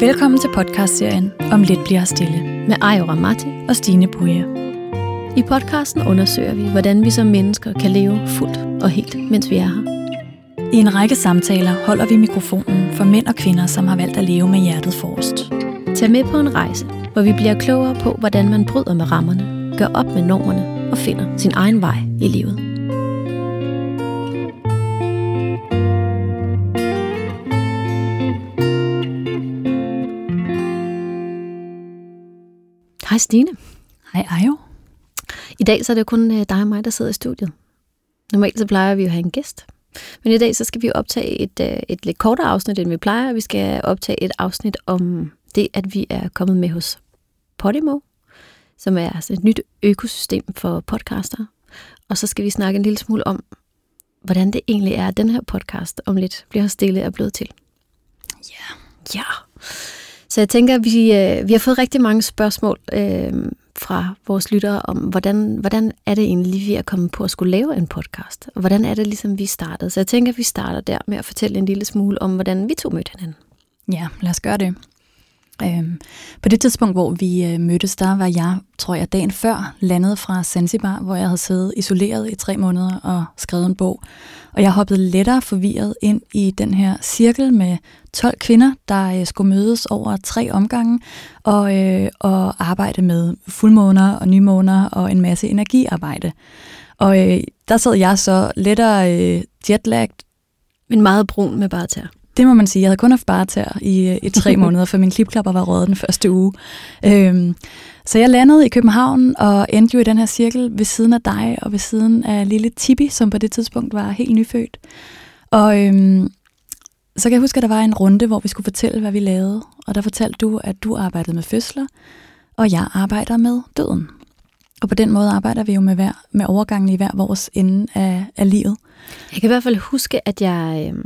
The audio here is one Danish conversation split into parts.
Velkommen til podcastserien Om lidt bliver stille med Ayo Ramati og Stine Buje. I podcasten undersøger vi, hvordan vi som mennesker kan leve fuldt og helt, mens vi er her. I en række samtaler holder vi mikrofonen for mænd og kvinder, som har valgt at leve med hjertet forrest. Tag med på en rejse, hvor vi bliver klogere på, hvordan man bryder med rammerne, gør op med normerne og finder sin egen vej i livet. Stine. Hej Ajo. I dag så er det kun øh, dig og mig, der sidder i studiet. Normalt så plejer vi at have en gæst. Men i dag så skal vi optage et, øh, et lidt kortere afsnit, end vi plejer. Vi skal optage et afsnit om det, at vi er kommet med hos Podimo, som er altså et nyt økosystem for podcaster. Og så skal vi snakke en lille smule om, hvordan det egentlig er, at den her podcast om lidt bliver stille og blevet til. Ja. Yeah. Ja. Så jeg tænker, at vi, øh, vi har fået rigtig mange spørgsmål øh, fra vores lyttere om, hvordan, hvordan er det egentlig, vi er kommet på at skulle lave en podcast? Og hvordan er det ligesom, vi startede? Så jeg tænker, at vi starter der med at fortælle en lille smule om, hvordan vi to mødte hinanden. Ja, lad os gøre det. Øhm, på det tidspunkt, hvor vi øh, mødtes, der var jeg, tror jeg, dagen før landet fra Zanzibar, hvor jeg havde siddet isoleret i tre måneder og skrevet en bog. Og jeg hoppede lettere forvirret ind i den her cirkel med 12 kvinder, der øh, skulle mødes over tre omgange og, øh, og arbejde med fuldmåner og nymåner og en masse energiarbejde. Og øh, der sad jeg så lettere øh, jetlagt. Men meget brun med bare tær. Det må man sige. Jeg havde kun haft bare tær i, øh, i tre måneder, for min klipklapper var røget den første uge. Øhm, så jeg landede i København og endte jo i den her cirkel ved siden af dig og ved siden af lille Tibi, som på det tidspunkt var helt nyfødt. Og øhm, så kan jeg huske, at der var en runde, hvor vi skulle fortælle, hvad vi lavede. Og der fortalte du, at du arbejdede med fødsler, og jeg arbejder med døden. Og på den måde arbejder vi jo med, hver, med overgangen i hver vores ende af, af livet. Jeg kan i hvert fald huske, at jeg, øh,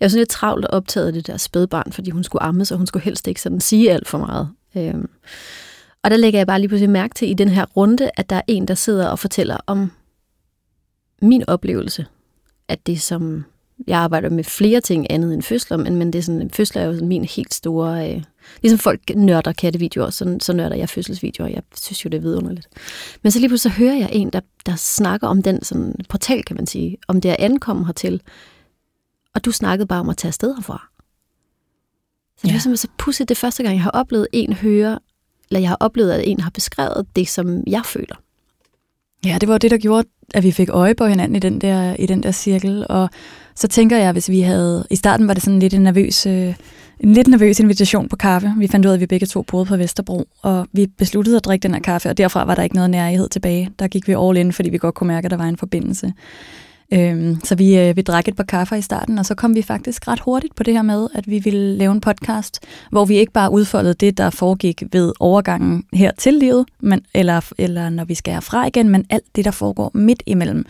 jeg var sådan lidt travlt optaget af det der spædbarn, fordi hun skulle amme, så hun skulle helst ikke sådan sige alt for meget. Øhm, og der lægger jeg bare lige pludselig mærke til i den her runde, at der er en, der sidder og fortæller om min oplevelse, at det som jeg arbejder med flere ting andet end fødsler, men, men det er sådan, fødsler er jo sådan min helt store... Øh, ligesom folk nørder kattevideoer, så, så nørder jeg fødselsvideoer. Jeg synes jo, det er vidunderligt. Men så lige pludselig så hører jeg en, der, der snakker om den sådan, portal, kan man sige, om det at ankomme hertil. Og du snakkede bare om at tage afsted herfra. Så det ja. var simpelthen så pudsigt det første gang, jeg har oplevet en høre, eller jeg har oplevet, at en har beskrevet det, som jeg føler. Ja, det var det, der gjorde, at vi fik øje på hinanden i den der, i den der cirkel. Og så tænker jeg, hvis vi havde... I starten var det sådan lidt en nervøs, øh, en lidt nervøs invitation på kaffe. Vi fandt ud af, at vi begge to boede på Vesterbro, og vi besluttede at drikke den her kaffe, og derfra var der ikke noget nærhed tilbage. Der gik vi all in, fordi vi godt kunne mærke, at der var en forbindelse. Øhm, så vi, øh, vi drak et par kaffer i starten, og så kom vi faktisk ret hurtigt på det her med, at vi ville lave en podcast, hvor vi ikke bare udfoldede det, der foregik ved overgangen her til livet, men, eller, eller når vi skal herfra igen, men alt det, der foregår midt imellem,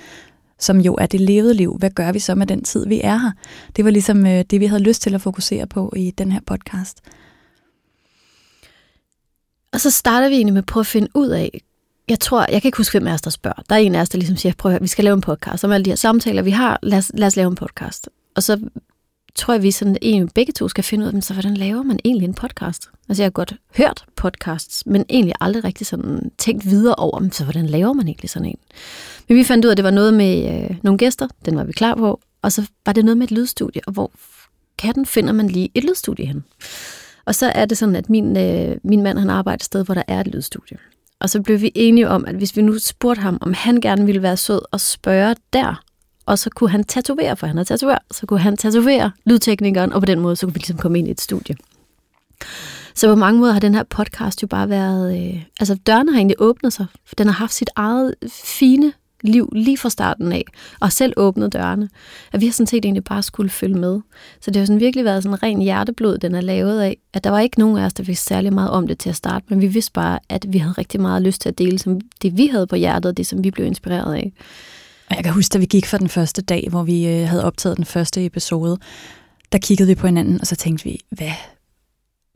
som jo er det levede liv. Hvad gør vi så med den tid, vi er her? Det var ligesom øh, det, vi havde lyst til at fokusere på i den her podcast. Og så starter vi egentlig med at prøve at finde ud af, jeg tror, jeg kan ikke huske, hvem af os, der spørger. Der er en af os, der ligesom siger, prøv at høre, vi skal lave en podcast. Om alle de her samtaler, vi har, lad os, lad os lave en podcast. Og så tror jeg, vi sådan, egentlig begge to skal finde ud af, så hvordan laver man egentlig en podcast? Altså jeg har godt hørt podcasts, men egentlig aldrig rigtig sådan tænkt videre over, så hvordan laver man egentlig sådan en? Men vi fandt ud af, at det var noget med øh, nogle gæster, den var vi klar på, og så var det noget med et lydstudie, og hvor katten finder man lige et lydstudie hen? Og så er det sådan, at min, øh, min mand han arbejder et sted, hvor der er et lydstudie. Og så blev vi enige om, at hvis vi nu spurgte ham, om han gerne ville være sød og spørge der, og så kunne han tatovere, for han er tatover, så kunne han tatovere lydteknikeren, og på den måde, så kunne vi ligesom komme ind i et studie. Så på mange måder har den her podcast jo bare været... Øh, altså, dørene har egentlig åbnet sig. For den har haft sit eget fine liv lige fra starten af, og selv åbnet dørene. At vi har sådan set egentlig bare skulle følge med. Så det har sådan virkelig været sådan ren hjerteblod, den er lavet af. At der var ikke nogen af os, der vidste særlig meget om det til at starte, men vi vidste bare, at vi havde rigtig meget lyst til at dele som det, vi havde på hjertet, og det, som vi blev inspireret af. Jeg kan huske, da vi gik for den første dag, hvor vi øh, havde optaget den første episode, der kiggede vi på hinanden, og så tænkte vi, hvad,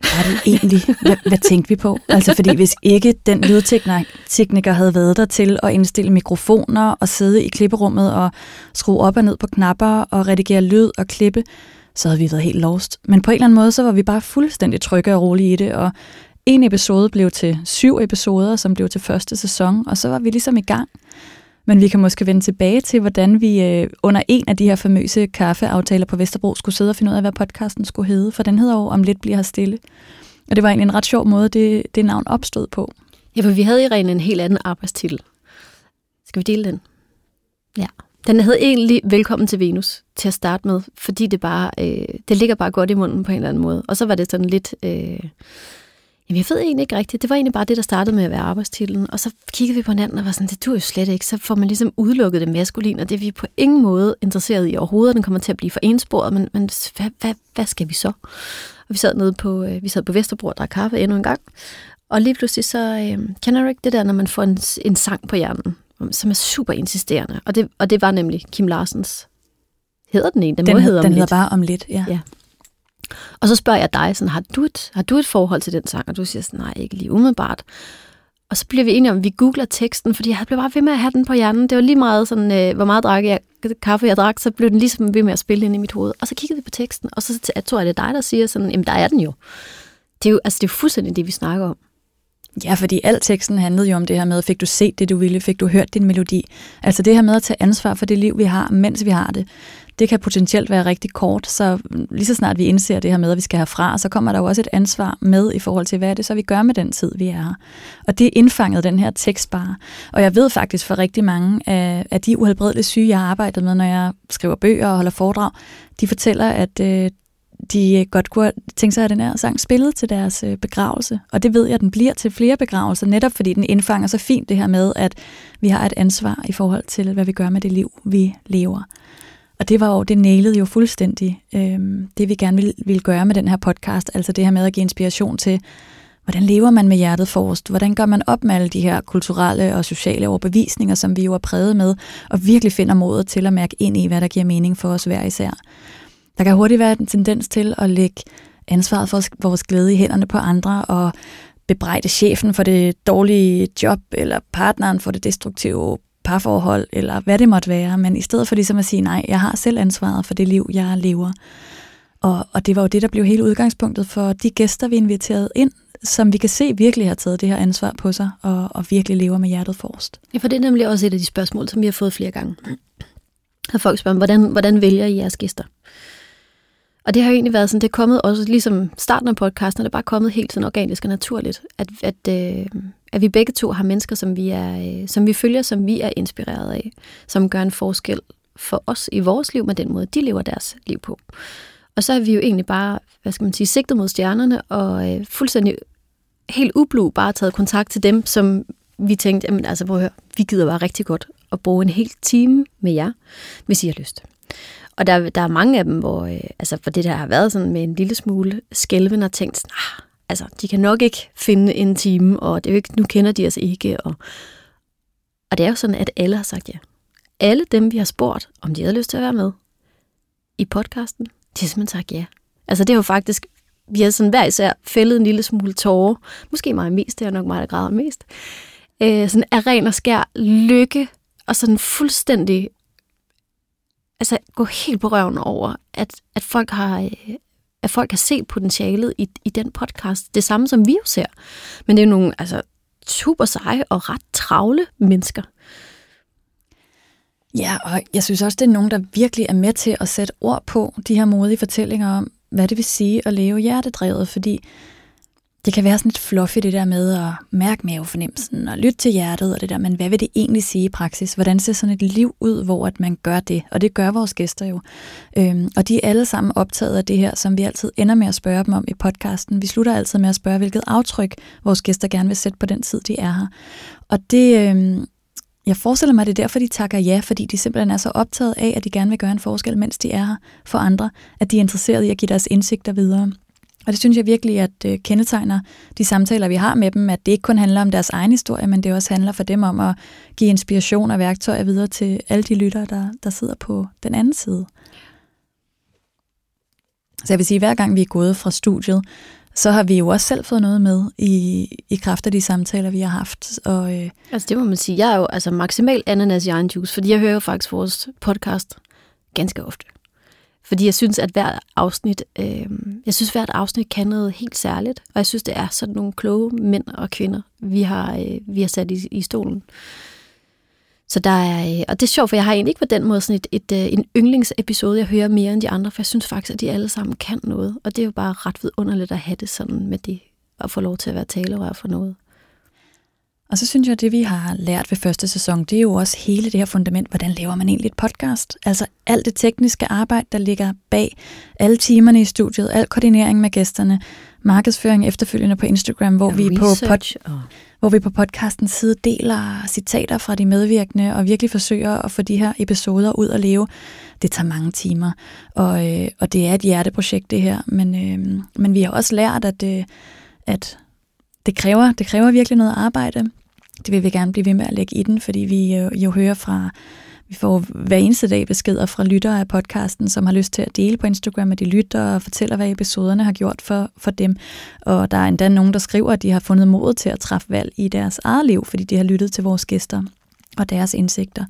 var det egentlig? Hvad, hvad tænkte vi på? Altså fordi hvis ikke den lydtekniker havde været der til at indstille mikrofoner og sidde i klipperummet og skrue op og ned på knapper og redigere lyd og klippe, så havde vi været helt lost. Men på en eller anden måde, så var vi bare fuldstændig trygge og rolige i det, og en episode blev til syv episoder, som blev til første sæson, og så var vi ligesom i gang. Men vi kan måske vende tilbage til, hvordan vi øh, under en af de her famøse kaffeaftaler på Vesterbro skulle sidde og finde ud af, hvad podcasten skulle hedde, for den hedder jo Om lidt bliver her stille. Og det var egentlig en ret sjov måde, det, det navn opstod på. Ja, for vi havde i rent en helt anden arbejdstitel. Skal vi dele den? Ja. Den hed egentlig Velkommen til Venus til at starte med, fordi det bare, øh, det ligger bare godt i munden på en eller anden måde. Og så var det sådan lidt, øh, jamen jeg ved egentlig ikke rigtigt, det var egentlig bare det, der startede med at være arbejdstitlen. Og så kiggede vi på hinanden og var sådan, det dur jo slet ikke. Så får man ligesom udelukket det maskulin, og det er vi på ingen måde interesseret i overhovedet. Den kommer til at blive for ensporet, men, men hvad, hvad, hvad skal vi så? Og vi sad nede på, øh, vi sad på Vesterbro og drak kaffe endnu en gang. Og lige pludselig så, øh, kender du ikke det der, når man får en, en sang på hjernen? som er super insisterende. Og det, og det var nemlig Kim Larsens. Hedder den egentlig? Den, den, hedder, den hedder bare om lidt, ja. ja. Og så spørger jeg dig, sådan, har, du et, har du et forhold til den sang? Og du siger sådan, nej, ikke lige umiddelbart. Og så bliver vi enige om, at vi googler teksten, fordi jeg blev bare ved med at have den på hjernen. Det var lige meget sådan, øh, hvor meget drak jeg, kaffe jeg drak, så blev den ligesom ved med at spille ind i mit hoved. Og så kiggede vi på teksten, og så jeg tror jeg, det er dig, der siger sådan, jamen der er den jo. Det er jo, altså, det er jo fuldstændig det, vi snakker om. Ja, fordi al teksten handlede jo om det her med, fik du set det, du ville, fik du hørt din melodi. Altså det her med at tage ansvar for det liv, vi har, mens vi har det, det kan potentielt være rigtig kort, så lige så snart vi indser det her med, at vi skal herfra, så kommer der jo også et ansvar med i forhold til, hvad er det så, vi gør med den tid, vi er her. Og det er indfanget den her tekst bare. Og jeg ved faktisk for rigtig mange af, af de uhelbredelige syge, jeg har arbejdet med, når jeg skriver bøger og holder foredrag, de fortæller, at øh, de øh, godt kunne tænke sig, at den her sang spillet til deres øh, begravelse. Og det ved jeg, at den bliver til flere begravelser, netop fordi den indfanger så fint det her med, at vi har et ansvar i forhold til, hvad vi gør med det liv, vi lever. Og det var jo, det nailede jo fuldstændig øh, det, vi gerne ville, ville gøre med den her podcast, altså det her med at give inspiration til, hvordan lever man med hjertet forrest? Hvordan gør man op med alle de her kulturelle og sociale overbevisninger, som vi jo er præget med, og virkelig finder modet til at mærke ind i, hvad der giver mening for os hver især. Der kan hurtigt være en tendens til at lægge ansvaret for vores glæde i hænderne på andre og bebrejde chefen for det dårlige job, eller partneren for det destruktive parforhold, eller hvad det måtte være. Men i stedet for ligesom at sige, nej, jeg har selv ansvaret for det liv, jeg lever. Og, og det var jo det, der blev hele udgangspunktet for de gæster, vi inviterede ind, som vi kan se virkelig har taget det her ansvar på sig, og, og virkelig lever med hjertet forrest. Ja, for det er nemlig også et af de spørgsmål, som vi har fået flere gange. Har folk spørger, hvordan, hvordan vælger I jeres gæster? Og det har jo egentlig været sådan, det er kommet også ligesom starten af podcasten, er det bare kommet helt sådan organisk og naturligt, at, at, øh, at vi begge to har mennesker, som vi, er, øh, som vi følger, som vi er inspireret af, som gør en forskel for os i vores liv med den måde, de lever deres liv på. Og så har vi jo egentlig bare, hvad skal man sige, sigtet mod stjernerne, og øh, fuldstændig helt ublu bare taget kontakt til dem, som vi tænkte, jamen altså prøv at høre, vi gider bare rigtig godt at bruge en hel time med jer, hvis I har lyst. Og der, der er mange af dem, hvor øh, altså for det der har været sådan med en lille smule skælven og tænkt, ah, altså de kan nok ikke finde en time, og det er jo ikke, nu kender de os ikke. Og, og det er jo sådan, at alle har sagt ja. Alle dem, vi har spurgt, om de havde lyst til at være med i podcasten, de har simpelthen sagt ja. Altså det er jo faktisk, vi har sådan hver især fældet en lille smule tårer. Måske mig mest, det er nok mig, der græder mest. Øh, sådan af ren og skær lykke, og sådan fuldstændig altså, gå helt på røven over, at, at folk har øh, at folk har set potentialet i, i den podcast. Det samme som vi jo ser. Men det er jo nogle altså, super seje og ret travle mennesker. Ja, og jeg synes også, det er nogen, der virkelig er med til at sætte ord på de her modige fortællinger om, hvad det vil sige at leve hjertedrevet, fordi det kan være sådan lidt fluffy det der med at mærke mavefornemmelsen og lytte til hjertet og det der, men hvad vil det egentlig sige i praksis? Hvordan ser sådan et liv ud, hvor at man gør det? Og det gør vores gæster jo. Øhm, og de er alle sammen optaget af det her, som vi altid ender med at spørge dem om i podcasten. Vi slutter altid med at spørge, hvilket aftryk vores gæster gerne vil sætte på den tid, de er her. Og det, øhm, jeg forestiller mig, at det er derfor, de takker ja, fordi de simpelthen er så optaget af, at de gerne vil gøre en forskel, mens de er her for andre, at de er interesserede i at give deres indsigter videre. Og det synes jeg virkelig, at øh, kendetegner de samtaler, vi har med dem, at det ikke kun handler om deres egen historie, men det også handler for dem om at give inspiration og værktøjer videre til alle de lyttere, der, der sidder på den anden side. Så jeg vil sige, at hver gang vi er gået fra studiet, så har vi jo også selv fået noget med i, i kraft af de samtaler, vi har haft. Og, øh, altså det må man sige. Jeg er jo altså maksimalt ananas i egen juice, fordi jeg hører jo faktisk vores podcast ganske ofte. Fordi jeg synes, at hvert afsnit, øh, jeg synes, hvert afsnit kan noget helt særligt. Og jeg synes, det er sådan nogle kloge mænd og kvinder, vi har, øh, vi har sat i, i stolen. Så der er, øh, og det er sjovt, for jeg har egentlig ikke på den måde sådan et, et, et, en yndlingsepisode, jeg hører mere end de andre, for jeg synes faktisk, at de alle sammen kan noget. Og det er jo bare ret vidunderligt at have det sådan med det, at få lov til at være talerør for noget. Og så synes jeg, at det vi har lært ved første sæson, det er jo også hele det her fundament, hvordan laver man egentlig et podcast? Altså alt det tekniske arbejde, der ligger bag alle timerne i studiet, al koordinering med gæsterne, markedsføring efterfølgende på Instagram, hvor, ja, vi, på pod, og... hvor vi på podcastens side deler citater fra de medvirkende og virkelig forsøger at få de her episoder ud at leve. Det tager mange timer, og, øh, og det er et hjerteprojekt det her, men, øh, men vi har også lært, at, øh, at det kræver, det kræver virkelig noget arbejde. Det vil vi gerne blive ved med at lægge i den, fordi vi jo, jo hører fra, vi får hver eneste dag beskeder fra lyttere af podcasten, som har lyst til at dele på Instagram, at de lytter og fortæller, hvad episoderne har gjort for, for dem. Og der er endda nogen, der skriver, at de har fundet mod til at træffe valg i deres eget liv, fordi de har lyttet til vores gæster og deres indsigter.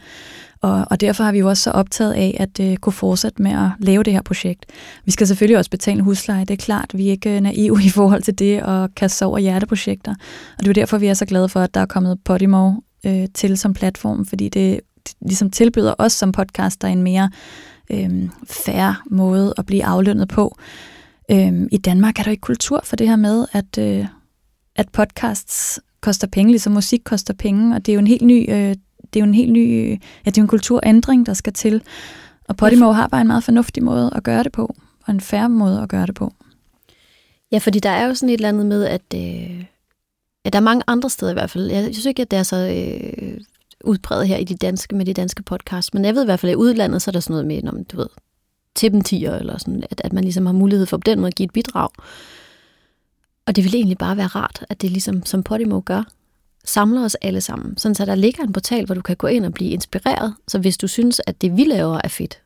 Og, og derfor har vi jo også så optaget af at øh, kunne fortsætte med at lave det her projekt. Vi skal selvfølgelig også betale husleje, det er klart. Vi er ikke øh, naive i forhold til det og kaste sig over hjerteprojekter. Og det er jo derfor, vi er så glade for, at der er kommet Podimo øh, til som platform, fordi det, det ligesom tilbyder os som podcaster en mere øh, færre måde at blive aflønnet på. Øh, I Danmark er der ikke kultur for det her med, at, øh, at podcasts koster penge, ligesom musik koster penge, og det er jo en helt ny øh, det er jo en helt ny, ja, det er en kulturændring, der skal til. Og Podimo har bare en meget fornuftig måde at gøre det på, og en færre måde at gøre det på. Ja, fordi der er jo sådan et eller andet med, at, øh, at der er mange andre steder i hvert fald. Jeg synes ikke, at det er så øh, udbredt her i de danske, med de danske podcasts, men jeg ved i hvert fald, at i udlandet, så er der sådan noget med, når man, du ved, tippentier, eller sådan, at, at man ligesom har mulighed for på den måde at give et bidrag. Og det ville egentlig bare være rart, at det ligesom, som Podimo gør, samler os alle sammen, sådan så der ligger en portal, hvor du kan gå ind og blive inspireret. Så hvis du synes, at det vi laver er fedt,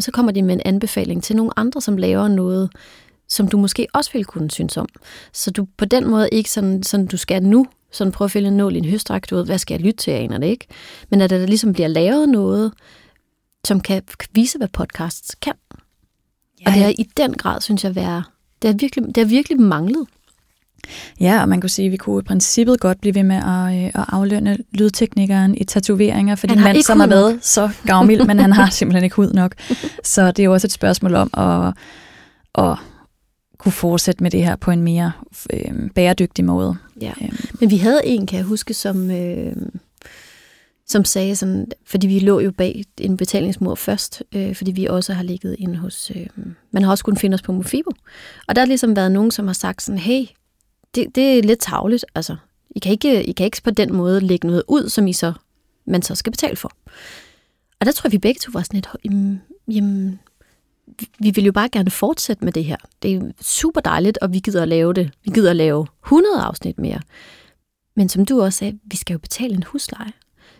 så kommer de med en anbefaling til nogle andre, som laver noget, som du måske også vil kunne synes om. Så du på den måde ikke sådan, sådan du skal nu, sådan prøve at følge en nål i en høstræk, du ved, hvad skal jeg lytte til, jeg aner det ikke. Men at der ligesom bliver lavet noget, som kan vise, hvad podcasts kan. Ja. Og det er i den grad, synes jeg, være, det er virkelig, det er virkelig manglet. Ja, og man kunne sige, at vi kunne i princippet godt blive ved med at, øh, at aflønne lydteknikeren i tatoveringer, fordi en mand, som har været så gavmild, men han har simpelthen ikke hud nok. Så det er jo også et spørgsmål om at, at kunne fortsætte med det her på en mere øh, bæredygtig måde. Ja. Øhm. Men vi havde en, kan jeg huske, som, øh, som sagde sådan, fordi vi lå jo bag en betalingsmur først, øh, fordi vi også har ligget inde hos, øh, man har også kunnet finde os på Mofibo. Og der har ligesom været nogen, som har sagt sådan, hey, det, det er lidt tavligt. Altså, I kan, ikke, I kan ikke på den måde lægge noget ud, som I så, man så skal betale for. Og der tror jeg, vi begge to var sådan lidt, jamen, vi vil jo bare gerne fortsætte med det her. Det er super dejligt, og vi gider at lave det. Vi gider at lave 100 afsnit mere. Men som du også sagde, vi skal jo betale en husleje.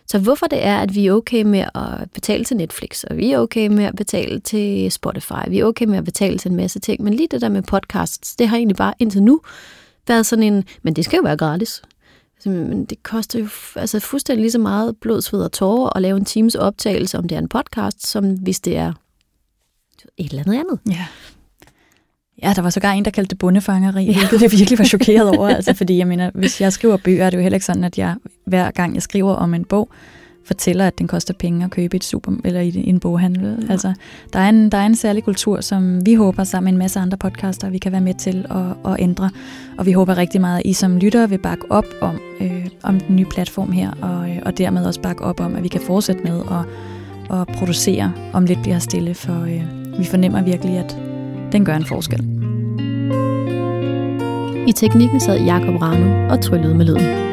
Så hvorfor det er, at vi er okay med at betale til Netflix, og vi er okay med at betale til Spotify, vi er okay med at betale til en masse ting, men lige det der med podcasts, det har egentlig bare indtil nu været sådan en, men det skal jo være gratis. Altså, men det koster jo altså fuldstændig lige så meget blod, sved og tårer at lave en times optagelse, om det er en podcast, som hvis det er et eller andet andet. Ja. Ja, der var sågar en, der kaldte det bundefangeri, ja. hvilket jeg virkelig var chokeret over. altså, fordi jeg mener, hvis jeg skriver bøger, er det jo heller ikke sådan, at jeg hver gang jeg skriver om en bog, fortæller, at den koster penge at købe et super eller i en boghandel. Ja. Altså, der, er en, der er en særlig kultur, som vi håber sammen med en masse andre podcaster, vi kan være med til at, at ændre. Og vi håber rigtig meget, at I som lyttere vil bakke op om, øh, om den nye platform her, og, øh, og dermed også bakke op om, at vi kan fortsætte med at, at producere, om lidt bliver stille, for øh, vi fornemmer virkelig, at den gør en forskel. I teknikken sad Jakob Rano og tryllede med lyden.